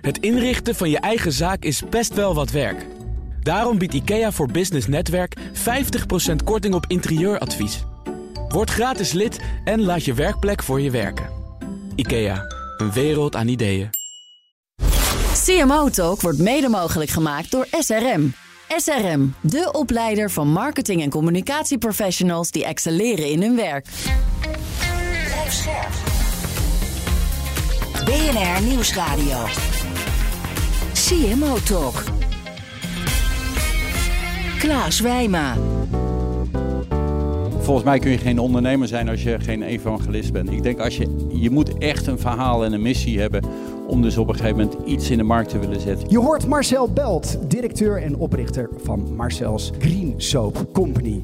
Het inrichten van je eigen zaak is best wel wat werk. Daarom biedt IKEA voor Business Netwerk 50% korting op interieuradvies. Word gratis lid en laat je werkplek voor je werken. IKEA, een wereld aan ideeën. CMO Talk wordt mede mogelijk gemaakt door SRM. SRM, de opleider van marketing- en communicatieprofessionals die excelleren in hun werk. Blijf scherp. BNR Nieuwsradio. CMO Talk. Klaas Wijma. Volgens mij kun je geen ondernemer zijn als je geen evangelist bent. Ik denk als je, je moet echt een verhaal en een missie hebben om dus op een gegeven moment iets in de markt te willen zetten. Je hoort Marcel Belt, directeur en oprichter van Marcel's Green Soap Company.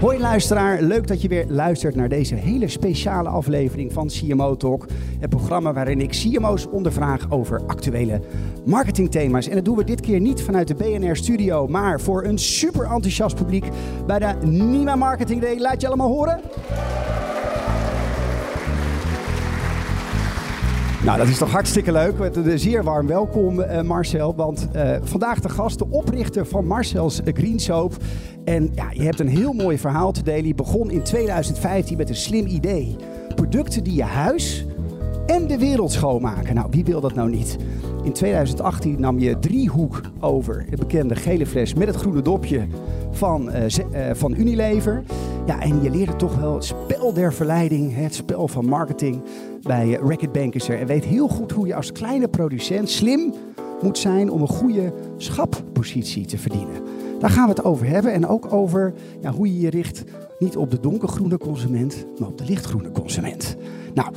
Hoi luisteraar, leuk dat je weer luistert naar deze hele speciale aflevering van CMO Talk. Het programma waarin ik CMO's ondervraag over actuele marketingthema's. En dat doen we dit keer niet vanuit de BNR Studio, maar voor een super enthousiast publiek bij de Nima Marketing Day. Laat je allemaal horen. Nou, dat is toch hartstikke leuk. Met een Zeer warm welkom, eh, Marcel. Want eh, vandaag de gast, de oprichter van Marcel's Green Soap. En ja, je hebt een heel mooi verhaal te delen. Je begon in 2015 met een slim idee. Producten die je huis en de wereld schoonmaken. Nou, wie wil dat nou niet? In 2018 nam je driehoek over, de bekende gele fles met het groene dopje van, eh, eh, van Unilever. Ja, en je leerde toch wel het spel der verleiding, het spel van marketing bij eh, Racket Bankiser. En weet heel goed hoe je als kleine producent slim moet zijn om een goede schappositie te verdienen. Daar gaan we het over hebben en ook over ja, hoe je je richt niet op de donkergroene consument, maar op de lichtgroene consument. Nou,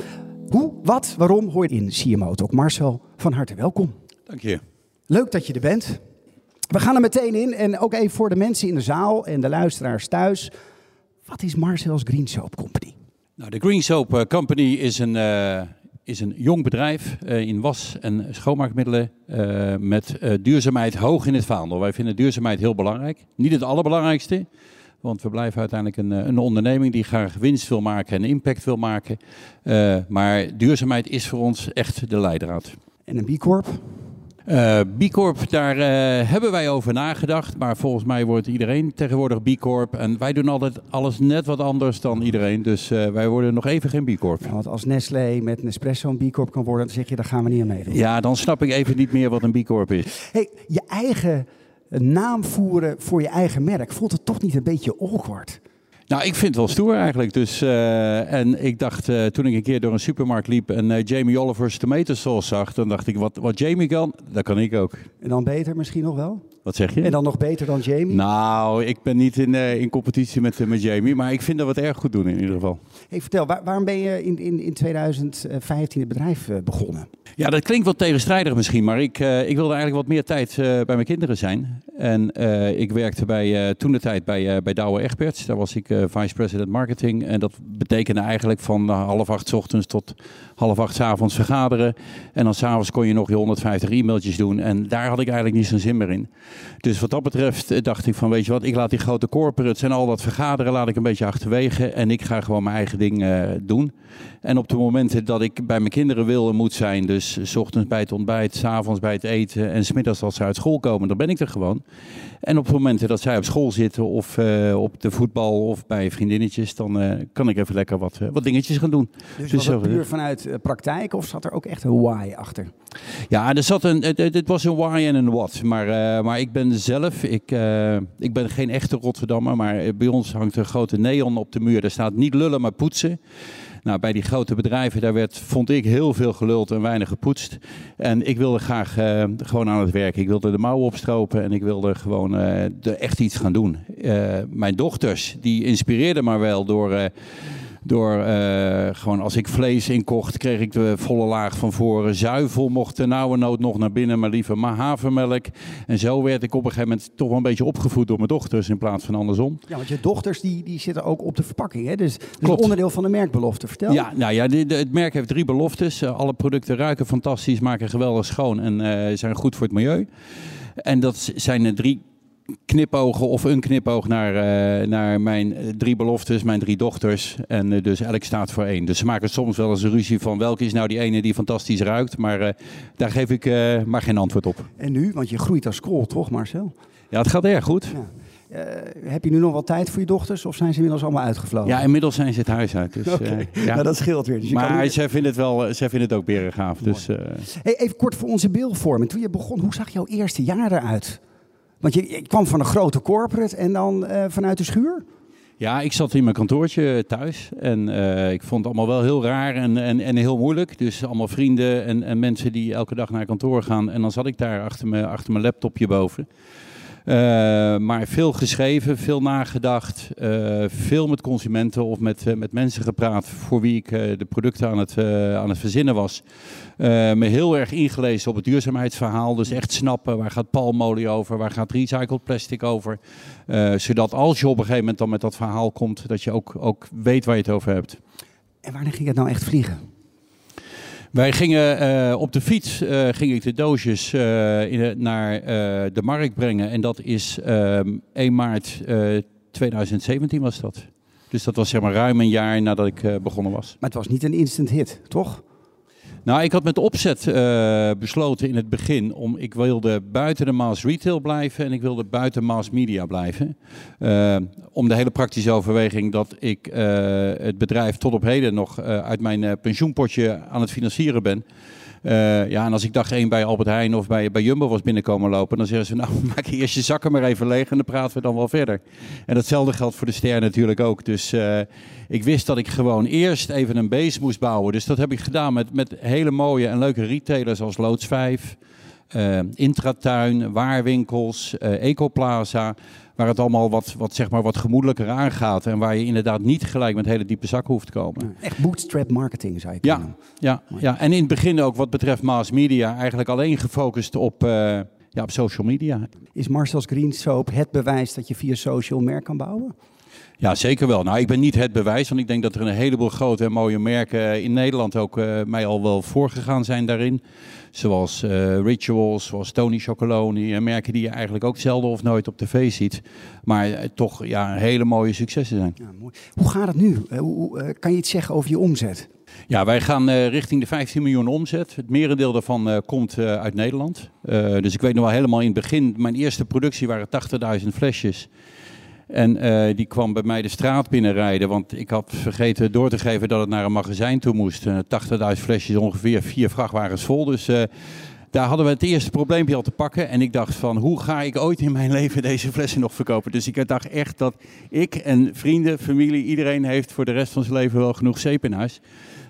hoe, wat, waarom hoor je in CMO Talk. Marcel, van harte welkom. Dank je. Leuk dat je er bent. We gaan er meteen in en ook even voor de mensen in de zaal en de luisteraars thuis. Wat is Marcel's Green Soap Company? Nou, de Green Soap eh, Company is een, eh, is een jong bedrijf eh, in was- en schoonmaakmiddelen met duurzaamheid hoog in het vaandel. Wij vinden duurzaamheid heel belangrijk. Niet het allerbelangrijkste, want we blijven uiteindelijk een, eh, een onderneming die graag winst wil maken en impact wil maken. Eh, maar duurzaamheid is voor ons echt de leidraad. En een B Corp? Eh, B Corp, daar hebben wij over nagedacht. Maar volgens mij wordt iedereen tegenwoordig B Corp. En wij doen altijd alles net wat anders dan iedereen. Dus wij worden nog even geen B Corp. Ja, want als Nestlé met Nespresso een B Corp kan worden, dan zeg je, daar gaan we niet aan meedoen. Ja, dan snap ik even niet meer wat een B Corp is. Hey, je eigen naam voeren voor je eigen merk, voelt het toch niet een beetje awkward? Nou, ik vind het wel stoer eigenlijk. Dus, eh, en ik dacht, eh, toen ik een keer door een supermarkt liep en eh, Jamie Oliver's tomato sauce zag, dan dacht ik, wat, wat Jamie kan, dat kan ik ook. En dan beter misschien nog wel? Wat zeg je? En dan nog beter dan Jamie? Nou, ik ben niet in, eh, in competitie met, eh, met Jamie, maar ik vind dat we het erg goed doen in ieder geval. Hey, vertel, waar- waarom ben je in, in, in 2015 het bedrijf eh, begonnen? Ja, dat klinkt wat tegenstrijdig misschien, maar ik, ik wilde eigenlijk wat meer tijd bij mijn kinderen zijn. En ik werkte bij, toen de tijd bij, bij Douwe Egberts. Daar was ik vice president marketing. En dat betekende eigenlijk van half acht 's ochtends tot half acht 's avonds vergaderen. En dan s'avonds kon je nog je 150 e-mailtjes doen. En daar had ik eigenlijk niet zo'n zin meer in. Dus wat dat betreft eh, dacht ik van, weet je wat, ik laat die grote corporates en al dat vergaderen laat ik een beetje achterwege. En ik ga gewoon mijn eigen ding eh, doen. En op de momenten dat ik bij mijn kinderen wil en moet zijn, dus s ochtends bij het ontbijt, s avonds bij het eten en smiddags als ze uit school komen, dan ben ik er gewoon. En op de momenten dat zij op school zitten of eh, op de voetbal of bij vriendinnetjes, dan eh, kan ik even lekker wat, eh, wat dingetjes gaan doen. Dus Dus was puur vanuit praktijk of zat er ook echt een why achter? Ja, er zat een, het, het was een why en een what. Maar, maar ik ben zelf, ik, ik ben geen echte Rotterdammer, maar bij ons hangt een grote neon op de muur. Daar staat niet lullen, maar poetsen. Nou, bij die grote bedrijven, daar werd, vond ik, heel veel geluld en weinig gepoetst. En ik wilde graag eh, gewoon aan het werk. Ik wilde de mouwen opstropen en ik wilde gewoon eh, er echt iets gaan doen. Eh, mijn dochters, die inspireerden maar wel door... door eh, gewoon als ik vlees inkocht, kreeg ik de volle laag van voren. Zuivel mocht de nauwe nood nog naar binnen, maar liever maar havermelk. En zo werd ik op een gegeven moment toch wel een beetje opgevoed door mijn dochters in plaats van andersom. Ja, want je dochters die, die zitten ook op de verpakking, hè? Dus, dus Klopt. onderdeel van de merkbelofte. Vertel. Ja, nou ja, het merk heeft drie beloftes. Eh, alle producten ruiken fantastisch, maken geweldig schoon en eh, zijn goed voor het milieu. En dat zijn de drie knipogen of een knipoog naar, eh, naar mijn drie beloftes, mijn drie dochters. En eh, dus elk staat voor één. Dus ze maken soms wel eens een ruzie van welke is nou die ene die fantastisch ruikt. Maar eh, daar geef ik maar geen antwoord op. En nu? Want je groeit als kool, toch Marcel? Ja, het gaat erg goed. Ja. Heb je nu nog wel tijd voor je dochters of zijn ze inmiddels allemaal uitgevlogen? Ja, inmiddels zijn ze het huis uit. Dus, ja. nou, dat scheelt weer. Dus je maar nu- zij vinden het wel, zij vinden het ook berengaaf. Dus, Hey, even kort voor onze beeldvorming. Toen je begon, hoe zag jouw eerste jaar eruit? Want je, kwam van een grote corporate en dan eh, vanuit de schuur? Ja, ik zat in mijn kantoortje thuis en eh, ik vond het allemaal wel heel raar en, en, en heel moeilijk. Dus allemaal vrienden en, en mensen die elke dag naar kantoor gaan. En dan zat ik daar achter mijn, achter mijn laptopje boven. Eh, maar veel geschreven, veel nagedacht, eh, veel met consumenten of met, eh, met mensen gepraat voor wie ik de producten aan het, aan het verzinnen was. Me heel erg ingelezen op het duurzaamheidsverhaal. Dus echt snappen waar gaat palmolie over, waar gaat recycled plastic over. Zodat als je op een gegeven moment dan met dat verhaal komt, dat je ook, ook weet waar je het over hebt. En wanneer ging het nou echt vliegen? Wij gingen eh, op de fiets, eh, ging ik de doosjes eh, in naar de markt brengen. En dat is ehm 1 maart eh, 2017 was dat. Dus dat was zeg maar ruim een jaar nadat ik begonnen was. Maar het was niet een instant hit, toch? Nou, ik had met opzet eh, besloten in het begin om ik wilde buiten de mass retail blijven en ik wilde buiten mass media blijven. Eh, om de hele praktische overweging dat ik eh, het bedrijf tot op heden nog uit mijn pensioenpotje aan het financieren ben. Eh, ja, en als ik dag één bij Albert Heijn of bij, bij Jumbo was binnenkomen lopen, dan zeggen ze, nou maak eerst je zakken maar even leeg en dan praten we dan wel verder. En datzelfde geldt voor de ster natuurlijk ook. Dus eh, ik wist dat ik gewoon eerst even een base moest bouwen. Dus dat heb ik gedaan met, met hele mooie en leuke retailers als Loods 5, eh, Intratuin, Waarwinkels, Ecoplaza. Waar het allemaal wat, wat, zeg maar, wat gemoedelijker aangaat. En waar je inderdaad niet gelijk met hele diepe zakken hoeft te komen. Echt bootstrap marketing, zou je Ja, kunnen. ja, ja, en in het begin ook wat betreft mass media eigenlijk alleen gefocust op, eh, ja, op social media. Is Marcel's Green Soap het bewijs dat je via social merk kan bouwen? Ja, zeker wel. Nou, ik ben niet het bewijs, want ik denk dat er een heleboel grote en mooie merken in Nederland ook eh, mij al wel voorgegaan zijn daarin. Zoals eh, Rituals, zoals Tony Chocoloni. En merken die je eigenlijk ook zelden of nooit op tv ziet. Maar eh, toch ja, hele mooie successen zijn. Ja, mooi. Hoe gaat het nu? Eh, hoe- eh, kan je iets zeggen over je omzet? Ja, wij gaan eh, richting de 15 miljoen omzet. Het merendeel daarvan eh, komt eh, uit Nederland. Eh, dus ik weet nog wel helemaal in het begin, mijn eerste productie waren 80.000 flesjes. En eh, die kwam bij mij de straat binnenrijden, want ik had vergeten door te geven dat het naar een magazijn toe moest. Eh, 80.000 flesjes, ongeveer vier vrachtwagens vol. Dus eh, daar hadden we het eerste probleempje al te pakken. En ik dacht van, hoe ga ik ooit in mijn leven deze flessen nog verkopen? Dus ik dacht echt dat ik en vrienden, familie, iedereen heeft voor de rest van zijn leven wel genoeg zeep in huis.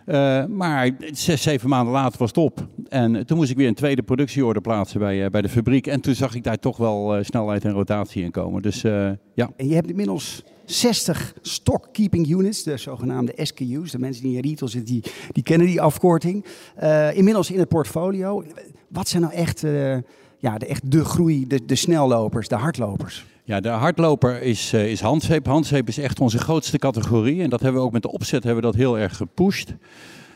Eh, maar zes, zeven maanden later was het op. En toen moest ik weer een tweede productieorde plaatsen bij, eh, bij de fabriek. En toen zag ik daar toch wel eh, snelheid en rotatie in komen. Dus eh, ja. En je hebt inmiddels 60 stock keeping units, de zogenaamde SKU's. De mensen die in retail zitten, die, die kennen die afkorting. Inmiddels in het portfolio. Wat zijn nou echt, ja, de, echt de groei, de, de snellopers, de hardlopers? Ja, de hardloper is, eh, is handzeep. Handzeep is echt onze grootste categorie. En dat hebben we ook met de opzet hebben we dat heel erg gepusht.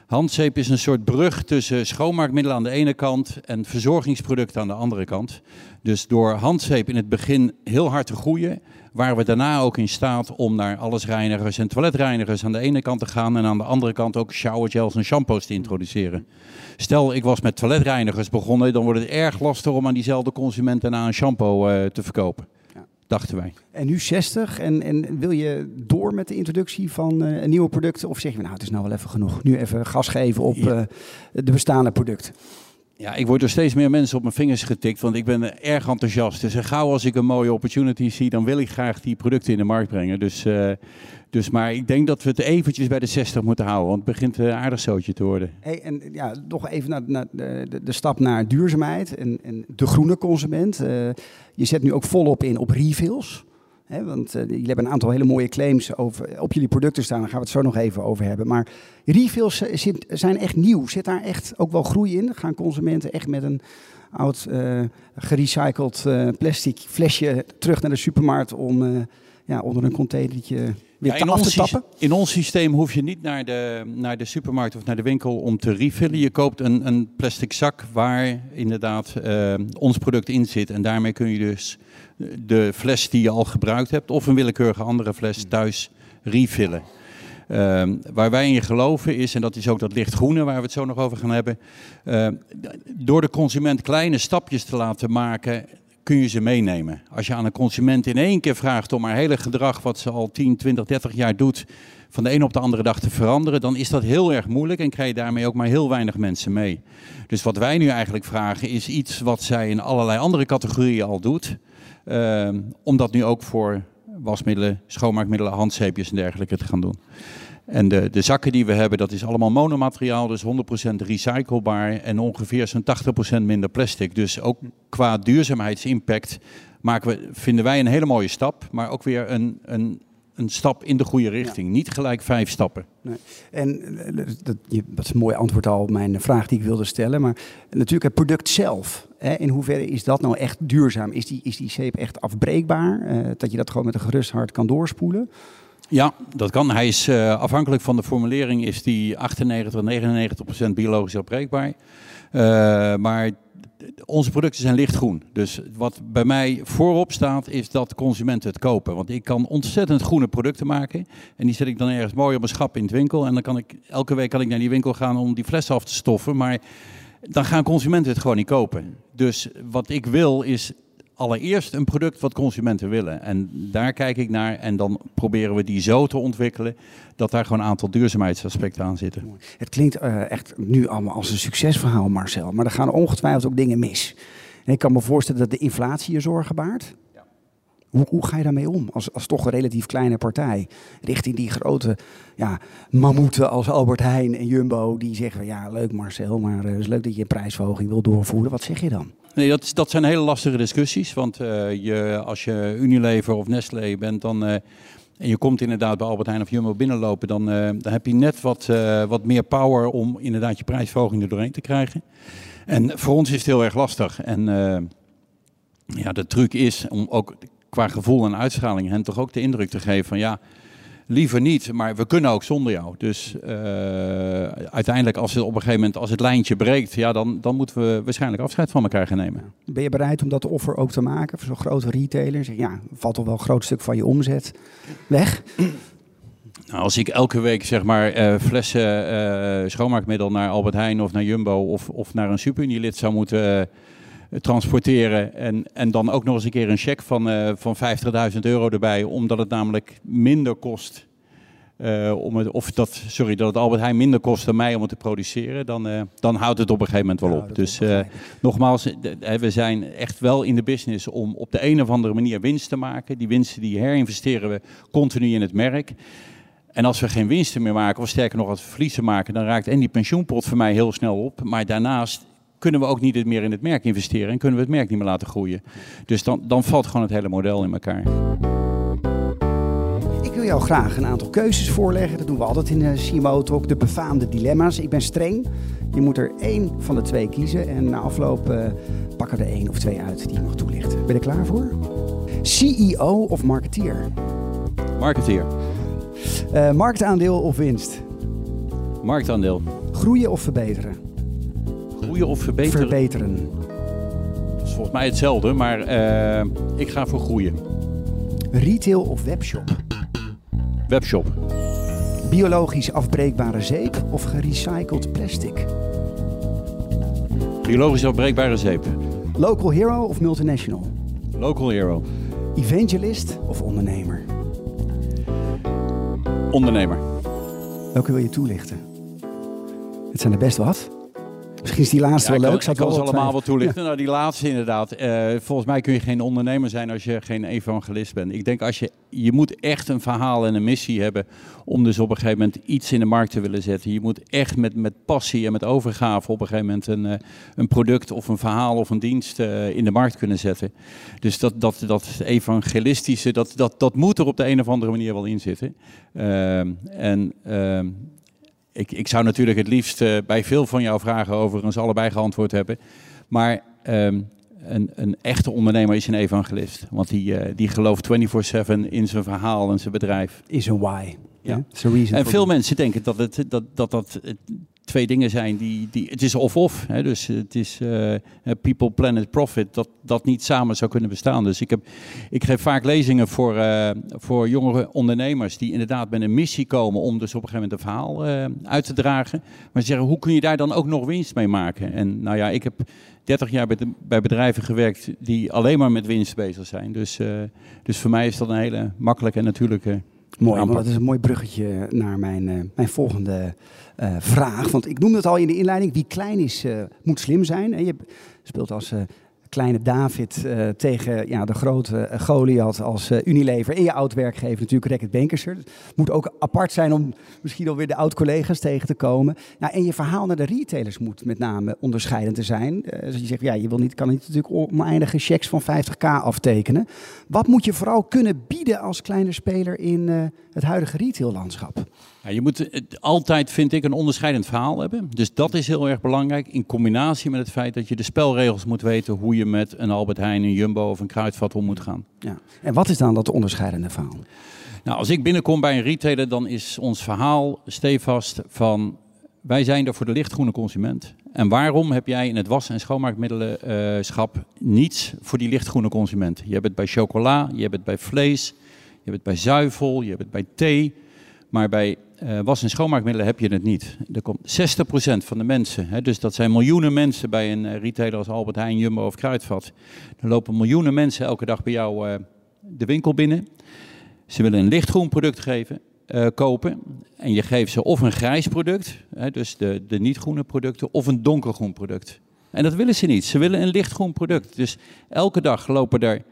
Handzeep is een soort brug tussen schoonmaakmiddelen aan de ene kant en verzorgingsproducten aan de andere kant. Dus door handzeep in het begin heel hard te groeien, waren we daarna ook in staat om naar allesreinigers en toiletreinigers aan de ene kant te gaan en aan de andere kant ook showergels en shampoos te introduceren. Stel, ik was met toiletreinigers begonnen, dan wordt het erg lastig om aan diezelfde consument daarna een shampoo eh, te verkopen. Dachten wij. En nu 60. En, en wil je door met de introductie van eh, nieuwe producten? Of zeg je, nou, het is nou wel even genoeg. Nu even gas geven op Ja. eh, de bestaande producten. Ja, ik word door steeds meer mensen op mijn vingers getikt, want ik ben erg enthousiast. Dus gauw als ik een mooie opportunity zie, dan wil ik graag die producten in de markt brengen. Dus, eh, dus maar ik denk dat we het eventjes bij de 60 moeten houden, want het begint een aardig zootje te worden. Hey, en ja, nog even naar, naar de, de, de stap naar duurzaamheid en, en de groene consument. Eh, je zet nu ook volop in op refills. Hè, want eh, jullie hebben een aantal hele mooie claims over, op jullie producten staan. Daar gaan we het zo nog even over hebben. Maar refills eh, zit- zijn echt nieuw. Zit daar echt ook wel groei in? Gaan consumenten echt met een oud eh, gerecycled plastic flesje terug naar de supermarkt om ja, onder een containertje weer Ja, af te ons, sys- tappen? in ons systeem hoef je niet naar de, naar de supermarkt of naar de winkel om te refillen. Je koopt een, een plastic zak waar inderdaad ons product in zit. En daarmee kun je dus de fles die je al gebruikt hebt of een willekeurige andere fles thuis refillen. Ehm, waar wij in geloven is, en dat is ook dat lichtgroene waar we het zo nog over gaan hebben. eh, door de consument kleine stapjes te laten maken, kun je ze meenemen. Als je aan een consument in één keer vraagt om haar hele gedrag, wat ze al 10, 20, 30 jaar doet, van de een op de andere dag te veranderen, dan is dat heel erg moeilijk en krijg je daarmee ook maar heel weinig mensen mee. Dus wat wij nu eigenlijk vragen is iets wat zij in allerlei andere categorieën al doet, ehm, om dat nu ook voor wasmiddelen, schoonmaakmiddelen, handzeepjes en dergelijke te gaan doen. En de, de zakken die we hebben, dat is allemaal monomateriaal, dus 100% recyclebaar en ongeveer zo'n 80% minder plastic. Dus ook qua duurzaamheidsimpact maken we, vinden wij een hele mooie stap, maar ook weer een, een, een stap in de goede richting. Niet gelijk vijf stappen. Nee. En eh, dat, je- dat is een mooi antwoord al op mijn vraag die ik wilde stellen. Maar natuurlijk het product zelf. Hè, in hoeverre is dat nou echt duurzaam? Is die, is die zeep echt afbreekbaar? Eh, dat je dat gewoon met een gerust hart kan doorspoelen? Ja, dat kan. Hij is eh, afhankelijk van de formulering is die 98, 99% biologisch afbreekbaar. Eh, maar onze producten zijn lichtgroen. Dus wat bij mij voorop staat is dat consumenten het kopen. Want ik kan ontzettend groene producten maken. En die zet ik dan ergens mooi op een schap in het winkel. En dan kan ik elke week kan ik naar die winkel gaan om die fles af te stoffen. Maar dan gaan consumenten het gewoon niet kopen. Dus wat ik wil is allereerst een product wat consumenten willen. En daar kijk ik naar en dan proberen we die zo te ontwikkelen dat daar gewoon een aantal duurzaamheidsaspecten aan zitten. Het klinkt eh, echt nu allemaal als een succesverhaal, Marcel. Maar er gaan ongetwijfeld ook dingen mis. Ik kan me voorstellen dat de inflatie je zorgen baart. Hoe, ga je daarmee om als, als toch een relatief kleine partij? Richting die grote ja, mammoeten als Albert Heijn en Jumbo. Die zeggen, ja leuk Marcel, maar eh, het is leuk dat je een prijsverhoging wil doorvoeren. Wat zeg je dan? Nee, dat, dat zijn hele lastige discussies. Want eh, je, als je Unilever of Nestlé bent, dan, eh, en je komt inderdaad bij Albert Heijn of Jumbo binnenlopen, dan, dan heb je net wat, wat meer power om inderdaad je prijsverhoging er doorheen te krijgen. En voor ons is het heel erg lastig. En ja, de truc is om ook qua gevoel en uitstraling hen toch ook de indruk te geven van ja, liever niet, maar we kunnen ook zonder jou. Dus eh, uiteindelijk als het op een gegeven moment, als het lijntje breekt, ja, dan, dan moeten we waarschijnlijk afscheid van elkaar gaan nemen. Ben je bereid om dat offer ook te maken voor zo'n grote retailer? Zeg, ja, valt toch wel een groot stuk van je omzet weg? Nou, als ik elke week zeg maar eh, flessen eh, schoonmaakmiddel naar Albert Heijn of naar Jumbo of, of naar een superunilid zou moeten transporteren en, en dan ook nog eens een keer een cheque van, eh van 50.000 euro erbij, omdat het namelijk minder kost. eh, om het, of dat, sorry, dat het Albert Heijn minder kost dan mij om het te produceren, dan, eh, dan houdt het op een gegeven moment wel op. Dus nogmaals, we zijn echt wel in de business om op de een of andere manier winst te maken. Die winsten die herinvesteren we continu in het merk. En als we geen winsten meer maken, of sterker nog als we verliezen maken, dan raakt en die pensioenpot voor mij heel snel op. Maar daarnaast kunnen we ook niet meer in het merk investeren en kunnen we het merk niet meer laten groeien. Dus dan, dan valt gewoon het hele model in elkaar. Ik wil jou graag een aantal keuzes voorleggen. Dat doen we altijd in de CMO Talk. De befaamde dilemma's. Ik ben streng. Je moet er één van de twee kiezen. En na afloop eh, pakken we er één of twee uit die je mag toelichten. Ben je er klaar voor? CEO of marketeer? Marketeer, Eh, marktaandeel of winst? marktaandeel, Groeien of verbeteren? Groeien of verbeteren. Verbeteren. Dat is volgens mij hetzelfde, maar eh, ik ga voor groeien. Retail of webshop? Webshop, Biologisch afbreekbare zeep of gerecycled plastic? biologisch afbreekbare zeep, Local hero of multinational? local hero, Evangelist of ondernemer? ondernemer. Welke wil je toelichten? Het zijn er best wat. Misschien is die laatste Ja, wel leuk. kan, ik kan ze allemaal wat wel toelichten. Nou, die laatste inderdaad. Eh, volgens mij kun je geen ondernemer zijn als je geen evangelist bent. Ik denk als je, je moet echt een verhaal en een missie hebben om dus op een gegeven moment iets in de markt te willen zetten. Je moet echt met, met passie en met overgave op een gegeven moment een, eh, een product of een verhaal of een dienst eh, in de markt kunnen zetten. Dus dat, dat, dat evangelistische, dat, dat, dat moet er op de een of andere manier wel in zitten. Ehm, en ehm, ik, ik zou natuurlijk het liefst eh, bij veel van jouw vragen overigens allebei geantwoord hebben. Maar ehm, een, een echte ondernemer is een evangelist. Want die, eh, die gelooft 24-7 in zijn verhaal en zijn bedrijf. Is een why. Ja. a reason En veel mensen denken dat het, dat, dat, dat het twee dingen zijn die, die het is of-of. Dus het is eh, people, planet, profit, dat dat niet samen zou kunnen bestaan. Dus ik, heb, ik geef vaak lezingen voor, eh, voor jongere ondernemers die inderdaad met een missie komen om dus op een gegeven moment een verhaal eh, uit te dragen. Maar ze zeggen, hoe kun je daar dan ook nog winst mee maken? En nou ja, ik heb 30 jaar bij, bij bedrijven gewerkt die alleen maar met winst bezig zijn. Dus, dus voor mij is dat een hele makkelijke en natuurlijke Mooi, dat is een mooi bruggetje naar mijn, eh, mijn volgende eh, vraag. Want ik noemde het al in de inleiding. Wie klein is, eh, moet slim zijn. En je speelt als kleine David eh, tegen ja, de grote eh, Goliath als eh, Unilever. En je oud-werkgever natuurlijk, Reckitt Benkerser. Het moet ook apart zijn om misschien alweer de oud-collega's tegen te komen. Nou, en je verhaal naar de retailers moet met name onderscheidend te zijn. Eh, dus je zegt, ja, je wil niet, kan niet natuurlijk oneindige checks van 50k aftekenen. Wat moet je vooral kunnen bieden als kleine speler in het huidige retaillandschap? Ja, je moet het altijd, vind ik, een onderscheidend verhaal hebben. Dus dat is heel erg belangrijk. In combinatie met het feit dat je de spelregels moet weten hoe je met een Albert Heijn, een Jumbo of een Kruidvat om moet gaan. Ja. En wat is dan dat onderscheidende verhaal? Nou, als ik binnenkom bij een retailer, dan is ons verhaal stevast van wij zijn er voor de lichtgroene consument. En waarom heb jij in het was- en schoonmaakmiddelenschap niets voor die lichtgroene consument? Je hebt het bij chocola, je hebt het bij vlees, je hebt het bij zuivel, je hebt het bij thee. Maar bij eh, was- en schoonmaakmiddelen heb je het niet. Er komt 60% van de mensen, hè, dus dat zijn miljoenen mensen bij een eh, retailer als Albert Heijn, Jumbo of Kruidvat. Er lopen miljoenen mensen elke dag bij jou eh, de winkel binnen. Ze willen een lichtgroen product geven, kopen. En je geeft ze of een grijs product, hè, dus de, de niet-groene producten, of een donkergroen product. En dat willen ze niet. Ze willen een lichtgroen product. Dus elke dag lopen er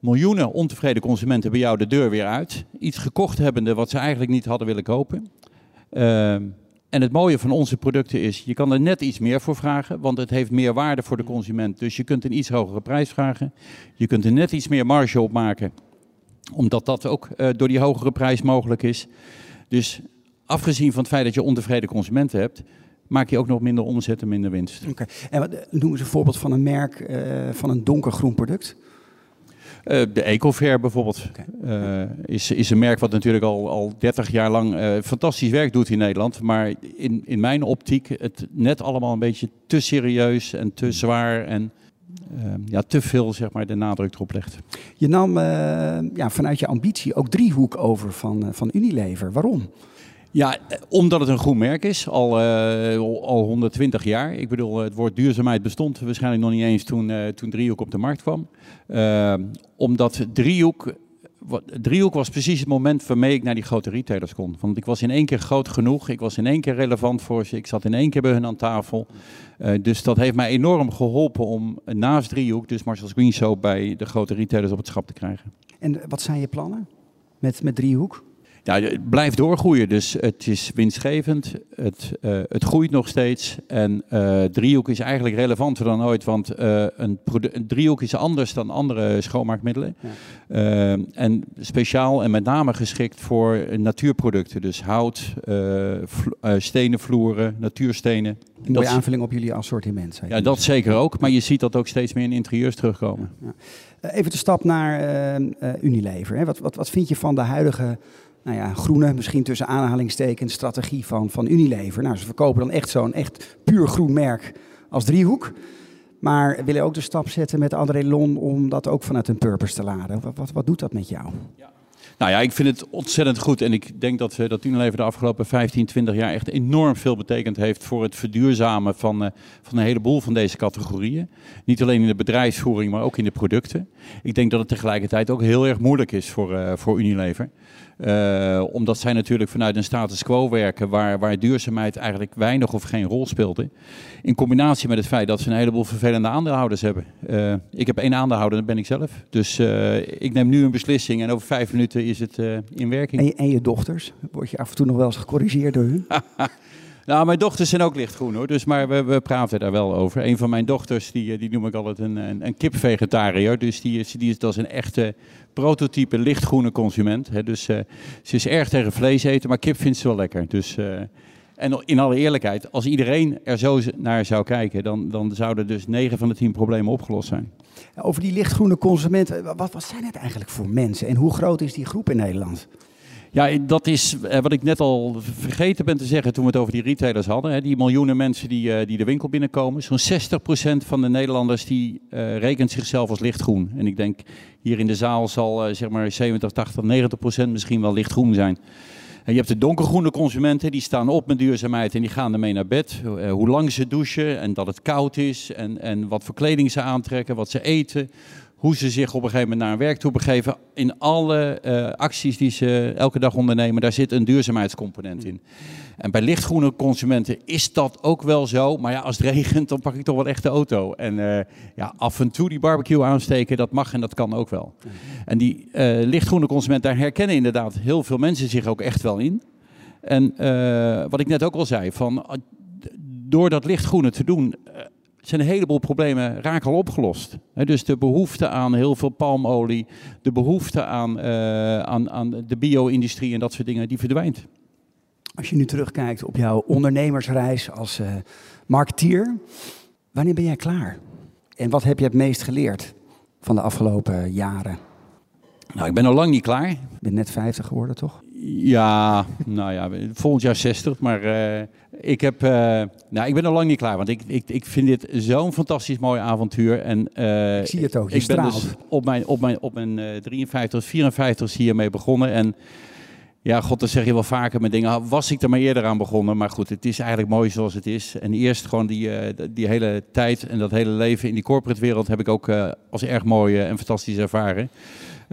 miljoenen ontevreden consumenten bij jou de deur weer uit. Iets gekocht hebbende wat ze eigenlijk niet hadden willen kopen. Ehm, en het mooie van onze producten is, je kan er net iets meer voor vragen, want het heeft meer waarde voor de consument. Dus je kunt een iets hogere prijs vragen. Je kunt er net iets meer marge op maken omdat dat ook eh, door die hogere prijs mogelijk is. Dus afgezien van het feit dat je ontevreden consumenten hebt, maak je ook nog minder omzet en minder winst. Oké. En wat, noem eens een voorbeeld van een merk eh, van een donkergroen product. Eh, de Ecofair bijvoorbeeld eh, is, is een merk wat natuurlijk al, al 30 jaar lang eh, fantastisch werk doet in Nederland. Maar in, in mijn optiek het net allemaal een beetje te serieus en te zwaar en eh, ja, te veel zeg maar, de nadruk erop legt. Je nam ja, vanuit je ambitie ook driehoek over van, van Unilever. Waarom? Ja, eh, omdat het een groen merk is, al, eh, al 120 jaar. Ik bedoel, het woord duurzaamheid bestond waarschijnlijk nog niet eens toen, eh, toen Driehoek op de markt kwam. Omdat Driehoek, Driehoek was precies het moment waarmee ik naar die grote retailers kon. Want ik was in één keer groot genoeg, ik was in één keer relevant voor ze, ik zat in één keer bij hun aan tafel. Dus dat heeft mij enorm geholpen om naast Driehoek, dus Marshall's Green Soap, bij de grote retailers op het schap te krijgen. En wat zijn je plannen met, met driehoek? Ja, het blijft doorgroeien, dus het is winstgevend, het, eh, het groeit nog steeds. En eh, driehoek is eigenlijk relevanter dan ooit, want eh, een, een driehoek is anders dan andere schoonmaakmiddelen. Ja. En speciaal en met name geschikt voor natuurproducten, dus hout, stenen vloeren, natuurstenen. Een mooie aanvulling op jullie assortiment. je Ja, dat zeker ook, maar je ziet dat ook steeds meer in interieurs terugkomen. Eh, Even de stap naar Unilever. Hè. Wat, wat, wat vind je van de huidige nou ja, groene, misschien tussen aanhalingstekens, strategie van, van Unilever? Nou, ze verkopen dan echt zo'n echt puur groen merk als driehoek. Maar willen ook de stap zetten met Adrelon om dat ook vanuit een purpose te laden. Wat, wat, doet dat met jou? Nou ja, ik vind het ontzettend goed. En ik denk dat, eh, dat Unilever de afgelopen 15, 20 jaar echt enorm veel betekend heeft voor het verduurzamen van, eh, van een heleboel van deze categorieën. Niet alleen in de bedrijfsvoering, maar ook in de producten. Ik denk dat het tegelijkertijd ook heel erg moeilijk is voor, eh, voor Unilever. Eh, omdat zij natuurlijk vanuit een status quo werken waar, waar duurzaamheid eigenlijk weinig of geen rol speelde. In combinatie met het feit dat ze een heleboel vervelende aandeelhouders hebben. Eh, ik heb één aandeelhouder, dat ben ik zelf. Dus eh, ik neem nu een beslissing en over vijf minuten is het in werking. En je, en je dochters? Word je af en toe nog wel eens gecorrigeerd door hun? Nou, mijn dochters zijn ook lichtgroen hoor, dus, maar we, we praten daar wel over. Een van mijn dochters, die, eh, die noem ik altijd een, een, een kipvegetariër. Dus die is, die is, dat een echte prototype lichtgroene consument. Hè. Dus eh, ze is erg tegen vlees eten, maar kip vindt ze wel lekker. Dus eh, En in alle eerlijkheid, als iedereen er zo naar zou kijken, dan, dan zouden dus 9 van de 10 problemen opgelost zijn. Over die lichtgroene consumenten, wat, wat zijn het eigenlijk voor mensen en hoe groot is die groep in Nederland? Ja, dat is eh, wat ik net al vergeten ben te zeggen toen we het over die retailers hadden. Hè. Die miljoenen mensen die, eh, die de winkel binnenkomen. Zo'n 60% van de Nederlanders die uh, rekent zichzelf als lichtgroen. En ik denk hier in de zaal zal zeg maar 70, 80, 90% misschien wel lichtgroen zijn. En je hebt de donkergroene consumenten, die staan op met duurzaamheid en die gaan ermee naar bed. hoe lang ze douchen en dat het koud is en, en wat voor kleding ze aantrekken, wat ze eten hoe ze zich op een gegeven moment naar een werk toe begeven. In alle uh, acties die ze elke dag ondernemen, daar zit een duurzaamheidscomponent in. En bij lichtgroene consumenten is dat ook wel zo. Maar ja, als het regent, dan pak ik toch wel echt de auto. En uh, ja, af en toe die barbecue aansteken, dat mag en dat kan ook wel. En die uh, lichtgroene consumenten, daar herkennen inderdaad heel veel mensen zich ook echt wel in. En wat ik net ook al zei, van, door dat lichtgroene te doen zijn een heleboel problemen raken al opgelost. dus de behoefte aan heel veel palmolie, de behoefte aan, uh, aan, aan de bio-industrie en dat soort dingen, die verdwijnt. Als je nu terugkijkt op jouw ondernemersreis als uh, marketeer, wanneer ben jij klaar? En wat heb je het meest geleerd van de afgelopen jaren? Nou, ik ben nog lang niet klaar. Je bent net 50 geworden, toch? Ja, nou ja, volgend jaar 60. Maar uh, ik, heb, uh, nou, ik ben nog lang niet klaar. Want ik, ik, ik vind dit zo'n fantastisch mooi avontuur. En, uh, ik zie het ook, je Ik straalt. ben dus op mijn, op mijn, op mijn 53, 54 hiermee begonnen. En ja, god, dat zeg je wel vaker met dingen. Was ik er maar eerder aan begonnen. Maar goed, het is eigenlijk mooi zoals het is. En eerst gewoon die, die hele tijd en dat hele leven in die corporate wereld... heb ik ook als erg mooi en fantastisch ervaren.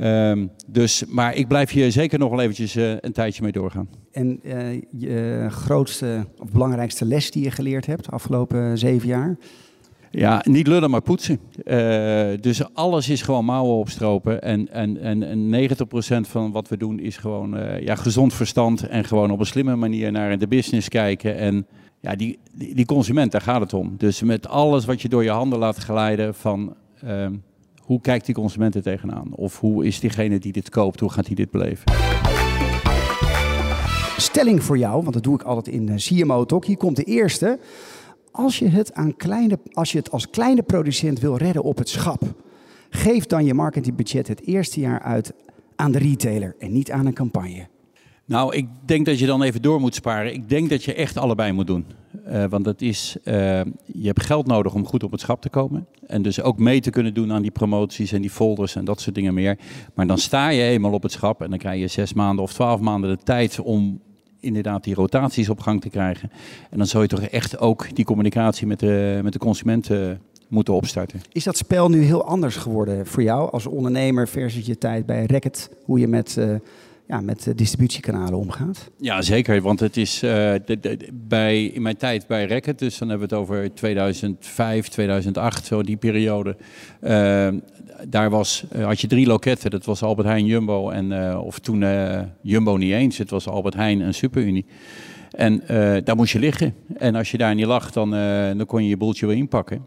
Um, dus, maar ik blijf hier zeker nog wel eventjes uh, een tijdje mee doorgaan. En uh, je grootste of belangrijkste les die je geleerd hebt de afgelopen zeven jaar? Ja, niet lullen, maar poetsen. Uh, dus alles is gewoon mouwen opstropen. En, en, en, en 90% van wat we doen is gewoon ja, gezond verstand. En gewoon op een slimme manier naar de business kijken. En ja, die, die, die consument, daar gaat het om. Dus met alles wat je door je handen laat glijden van... Hoe kijkt die consument er tegenaan? Of hoe is diegene die dit koopt, hoe gaat hij dit beleven? Stelling voor jou, want dat doe ik altijd in CMO Talk. Hier komt de eerste. Als je, het aan kleine, als je het als kleine producent wil redden op het schap, geef dan je marketingbudget het eerste jaar uit aan de retailer en niet aan een campagne. Nou, ik denk dat je dan even door moet sparen. Ik denk dat je echt allebei moet doen. Uh, want het is, uh, je hebt geld nodig om goed op het schap te komen. En dus ook mee te kunnen doen aan die promoties en die folders en dat soort dingen meer. Maar dan sta je eenmaal op het schap en dan krijg je zes maanden of twaalf maanden de tijd om inderdaad die rotaties op gang te krijgen. En dan zou je toch echt ook die communicatie met de, met de consumenten moeten opstarten. Is dat spel nu heel anders geworden voor jou als ondernemer versus je tijd bij Racket? Hoe je met... ja, met distributiekanalen omgaat? Ja, zeker. Want het is de, bij, in mijn tijd bij Racket, dus dan hebben we het over 2005, 2008, zo die periode. Uh, daar was, uh, had je drie loketten. Dat was Albert Heijn, Jumbo en, of toen Jumbo niet eens. Het was Albert Heijn en Superunie. En daar moest je liggen. En als je daar niet lag, dan, dan kon je je boeltje weer inpakken.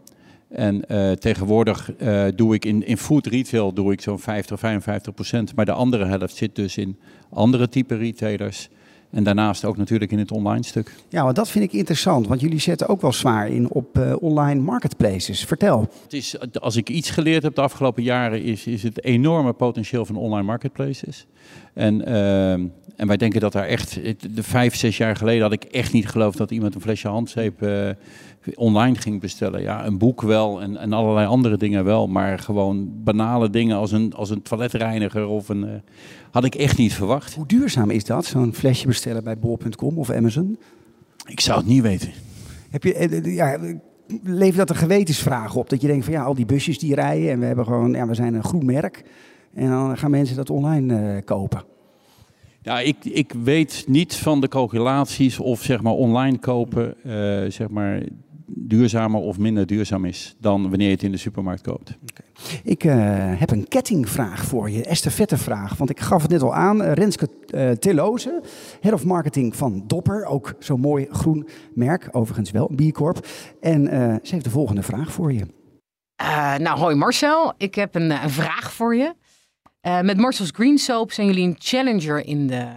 En uh, tegenwoordig uh, doe ik in, in food retail doe ik zo'n 50, 55 procent. Maar de andere helft zit dus in andere type retailers. En daarnaast ook natuurlijk in het online stuk. Ja, want dat vind ik interessant. Want jullie zetten ook wel zwaar in op uh, online marketplaces. Vertel. Het is, als ik iets geleerd heb de afgelopen jaren, is, is het enorme potentieel van online marketplaces. En, uh, en wij denken dat daar echt, de vijf, zes jaar geleden had ik echt niet geloofd dat iemand een flesje handzeep uh, online ging bestellen. Ja, een boek wel en, en allerlei andere dingen wel. Maar gewoon banale dingen als een, als een toiletreiniger of een... Uh, had ik echt niet verwacht. Hoe duurzaam is dat, zo'n flesje bestellen bij bol.com of Amazon? Ik zou het niet weten. Heb je, ja, levert dat een gewetensvraag op? Dat je denkt van ja, al die busjes die rijden en we hebben gewoon, ja, we zijn een groen merk. En dan gaan mensen dat online uh, kopen. Ja, ik, ik weet niet van de calculaties of zeg maar online kopen, uh, zeg maar duurzamer of minder duurzaam is dan wanneer je het in de supermarkt koopt. Okay. Ik uh, heb een kettingvraag voor je, estafettevraag. Want ik gaf het net al aan, Renske uh, Tilloze, Head of Marketing van Dopper. Ook zo'n mooi groen merk, overigens wel een B Corp. En ze heeft de volgende vraag voor je. nou, hoi Marcel, ik heb een, een vraag voor je. met Marcel's Green Soap zijn jullie een challenger in de,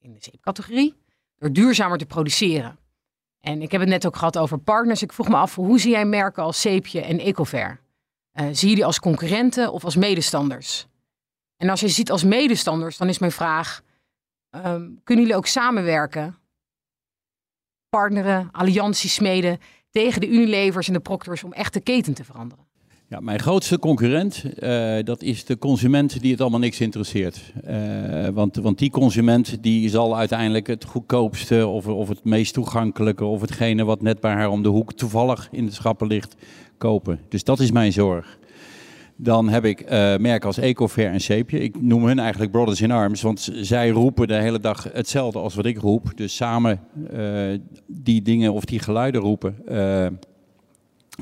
in de zeepcategorie door duurzamer te produceren. En ik heb het net ook gehad over partners. Ik vroeg me af, hoe zie jij merken als Zeepje en Ecover? Eh, zie je die als concurrenten of als medestanders? En als je ziet als medestanders, dan is mijn vraag: ehm, kunnen jullie ook samenwerken, partneren, allianties smeden tegen de Unilevers en de Proctors om echt de keten te veranderen? Ja, mijn grootste concurrent, uh, dat is de consument die het allemaal niks interesseert. Uh, want, want die consument die zal uiteindelijk het goedkoopste of, of het meest toegankelijke of hetgene wat net bij haar om de hoek toevallig in de schappen ligt, kopen. Dus dat is mijn zorg. Dan heb ik uh, merken als Ecofair en Seepje. Ik noem hun eigenlijk Brothers in Arms, want zij roepen de hele dag hetzelfde als wat ik roep. Dus samen die dingen of die geluiden roepen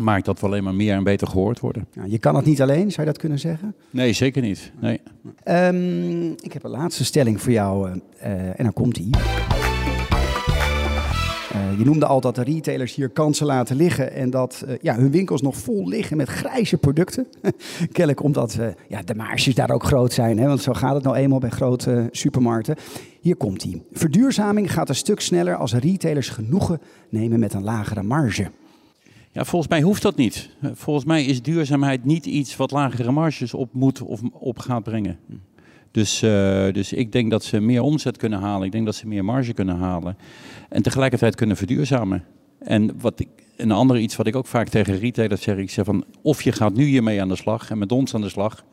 maakt dat we alleen maar meer en beter gehoord worden. Ja, je kan het niet alleen, zou je dat kunnen zeggen? Nee, zeker niet. Nee. Um, ik heb een laatste stelling voor jou uh, en dan komt die. Uh, je noemde al dat de retailers hier kansen laten liggen en dat uh, ja, hun winkels nog vol liggen met grijze producten. Kennelijk omdat ja, de marges daar ook groot zijn, hè, want zo gaat het nou eenmaal bij grote supermarkten. Hier komt die. Verduurzaming gaat een stuk sneller als retailers genoegen nemen met een lagere marge. Ja, volgens mij hoeft dat niet. Volgens mij is duurzaamheid niet iets wat lagere marges op moet of op gaat brengen. Dus, uh, dus ik denk dat ze meer omzet kunnen halen. Ik denk dat ze meer marge kunnen halen. En tegelijkertijd kunnen verduurzamen. En wat ik, een ander iets wat ik ook vaak tegen retailers zeg. Ik zeg van of je gaat nu hiermee aan de slag en met ons aan de slag.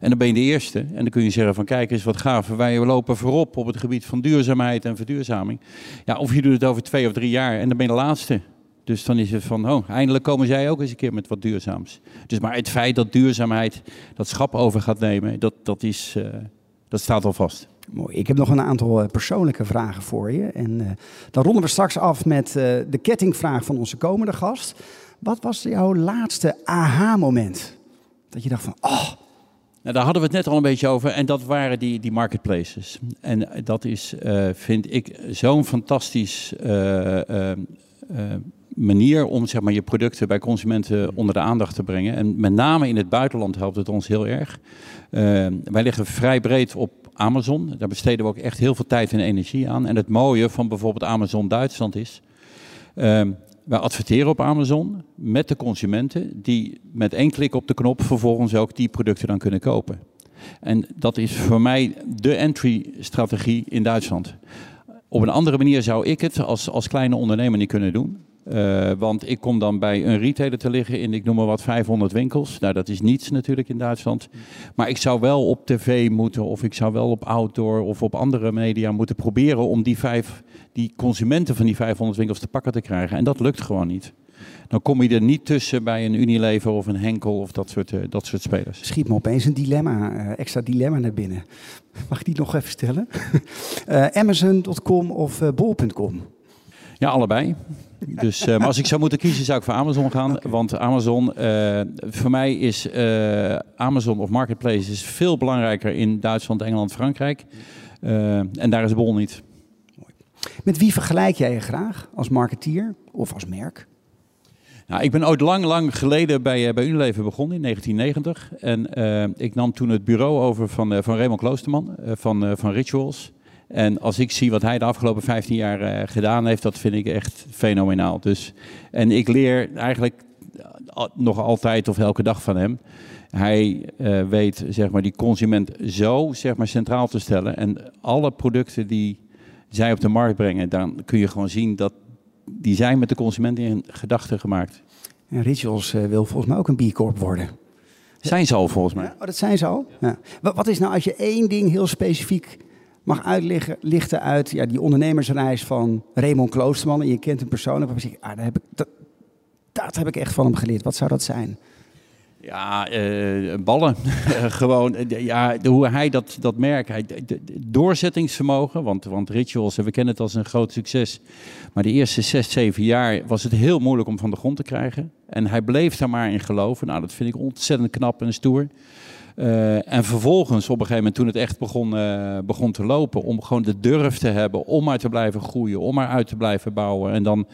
En dan ben je de eerste. En dan kun je zeggen van kijk eens wat gaaf. Wij lopen voorop op het gebied van duurzaamheid en verduurzaming. Ja, of je doet het over twee of drie jaar en dan ben je de laatste. Dus dan is het van, oh, eindelijk komen zij ook eens een keer met wat duurzaams. Dus maar het feit dat duurzaamheid dat schap over gaat nemen, dat, dat, is, uh, dat staat al vast. Mooi. Ik heb nog een aantal uh, persoonlijke vragen voor je. En uh, dan ronden we straks af met de kettingvraag van onze komende gast. Wat was jouw laatste aha-moment? Dat je dacht van, oh, nou, daar hadden we het net al een beetje over. En dat waren die, die marketplaces. En dat is, uh, vind ik, zo'n fantastisch uh, uh, manier om zeg maar, je producten bij consumenten onder de aandacht te brengen. En met name in het buitenland helpt het ons heel erg. Uh, wij liggen vrij breed op Amazon. Daar besteden we ook echt heel veel tijd en energie aan. En het mooie van bijvoorbeeld Amazon Duitsland is. Uh, wij adverteren op Amazon met de consumenten die met één klik op de knop vervolgens ook die producten dan kunnen kopen. En dat is voor mij de entry-strategie in Duitsland. Op een andere manier zou ik het als, als kleine ondernemer niet kunnen doen. Uh, want ik kom dan bij een retailer te liggen in, ik noem maar wat, 500 winkels. Nou, dat is niets natuurlijk in Duitsland. Maar ik zou wel op tv moeten, of ik zou wel op outdoor of op andere media moeten proberen om die, vijf, die consumenten van die 500 winkels te pakken te krijgen. En dat lukt gewoon niet. Dan kom je er niet tussen bij een Unilever of een Henkel of dat soort, uh, dat soort spelers. Schiet me opeens een dilemma, uh, extra dilemma naar binnen. Mag ik die nog even stellen? Amazon.com of bol.com? Ja, allebei. Dus, uh, maar als ik zou moeten kiezen, zou ik voor Amazon gaan. Okay. Want Amazon, uh, voor mij is uh, Amazon of Marketplace is veel belangrijker in Duitsland, Engeland, Frankrijk. en daar is Bol niet. Met wie vergelijk jij je graag als marketeer of als merk? Nou, ik ben ooit lang, lang geleden bij, bij Unilever begonnen in 1990. En ik nam toen het bureau over van, van Raymond Kloosterman van, van Rituals. En als ik zie wat hij de afgelopen 15 jaar uh, gedaan heeft, dat vind ik echt fenomenaal. Dus, en ik leer eigenlijk nog altijd of elke dag van hem. Hij uh, weet zeg maar, die consument zo zeg maar, centraal te stellen. En alle producten die zij op de markt brengen, dan kun je gewoon zien dat die zijn met de consument in gedachten gemaakt. En Rituals uh, wil volgens mij ook een B Corp worden. Zijn ze al volgens mij. Ja, oh, dat zijn ze al? Ja. Wat is nou als je één ding heel specifiek mag uitlichten uit ja, die ondernemersreis van Raymond Kloosterman. En je kent hem persoonlijk. Ah, daar heb ik, dat, dat heb ik echt van hem geleerd. Wat zou dat zijn? Ja, uh, ballen. Gewoon, ja, hoe hij dat, dat merkt. Hij, doorzettingsvermogen, want, want Rituals, we kennen het als een groot succes. Maar de eerste zes, zeven jaar was het heel moeilijk om van de grond te krijgen. En hij bleef daar maar in geloven. Nou, dat vind ik ontzettend knap en stoer. Uh, en vervolgens, op een gegeven moment, toen het echt begon, uh, begon te lopen, om gewoon de durf te hebben om maar te blijven groeien, om maar uit te blijven bouwen. En dan,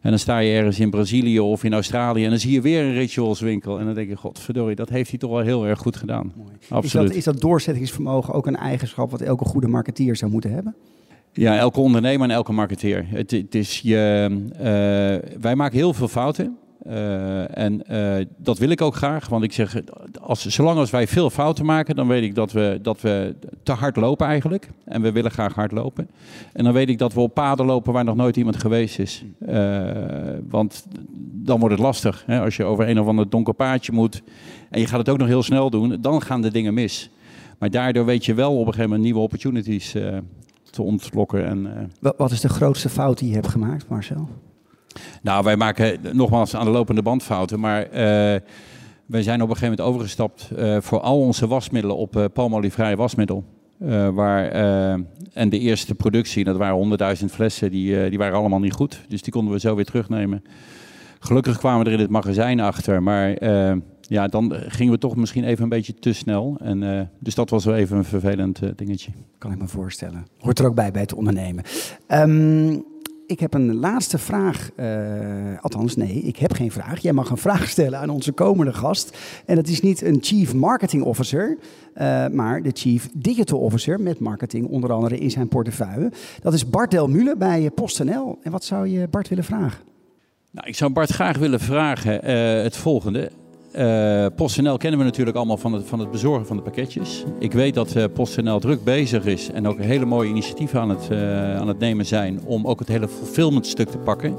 en dan sta je ergens in Brazilië of in Australië en dan zie je weer een ritualswinkel. En dan denk je, godverdorie, dat heeft hij toch wel heel erg goed gedaan. Mooi. Absoluut. Is dat, is dat doorzettingsvermogen ook een eigenschap wat elke goede marketeer zou moeten hebben? Ja, elke ondernemer en elke marketeer. Het, het is je, uh, wij maken heel veel fouten. Uh, en uh, dat wil ik ook graag, want ik zeg, als, zolang als wij veel fouten maken, dan weet ik dat we, dat we te hard lopen eigenlijk. En we willen graag hard lopen. En dan weet ik dat we op paden lopen waar nog nooit iemand geweest is. Uh, want dan wordt het lastig. Hè? Als je over een of ander donker paadje moet en je gaat het ook nog heel snel doen, dan gaan de dingen mis. Maar daardoor weet je wel op een gegeven moment nieuwe opportunities te ontlokken. En, Wat is de grootste fout die je hebt gemaakt, Marcel? Nou, wij maken nogmaals aan de lopende band fouten, maar uh, wij zijn op een gegeven moment overgestapt uh, voor al onze wasmiddelen op uh, palmolievrij wasmiddel. waar, en de eerste productie, dat waren 100.000 flessen, die, die waren allemaal niet goed. Dus die konden we zo weer terugnemen. Gelukkig kwamen we er in het magazijn achter, maar ja, dan gingen we toch misschien even een beetje te snel. En, dus dat was wel even een vervelend dingetje. Kan ik me voorstellen. Hoort er ook bij bij het ondernemen. Um, ik heb een laatste vraag. Uh, althans, nee, ik heb geen vraag. Jij mag een vraag stellen aan onze komende gast. En dat is niet een Chief Marketing Officer, uh, maar de Chief Digital Officer met marketing onder andere in zijn portefeuille. Dat is Bart Delmule bij PostNL. En wat zou je Bart willen vragen? Nou, ik zou Bart graag willen vragen het volgende. Uh, PostNL kennen we natuurlijk allemaal van het, van het bezorgen van de pakketjes. Ik weet dat uh, PostNL druk bezig is en ook hele mooie initiatieven aan het, uh, aan het nemen zijn om ook het hele fulfillment stuk te pakken.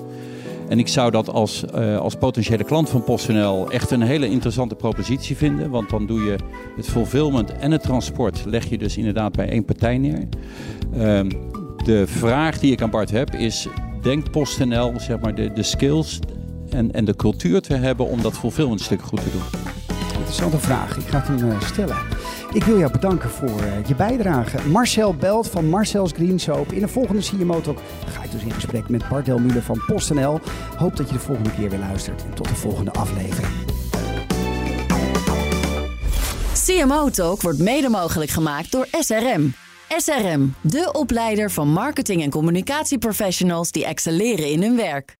En ik zou dat als, als potentiële klant van PostNL echt een hele interessante propositie vinden. Want dan doe je het fulfillment en het transport leg je dus inderdaad bij één partij neer. Ehm, de vraag die ik aan Bart heb is, denkt PostNL zeg maar, de, de skills en, en de cultuur te hebben om dat fulfillment stuk goed te doen? Interessante vraag. Ik ga het hem uh, stellen. Ik wil jou bedanken voor uh, je bijdrage. Marcel Belt van Marcel's Green Soap. In de volgende CMO Talk ga ik dus in gesprek met Bart Delmule van PostNL. Hoop dat je de volgende keer weer luistert. En tot de volgende aflevering. CMO Talk wordt mede mogelijk gemaakt door SRM. SRM, de opleider van marketing- en communicatieprofessionals die excelleren in hun werk.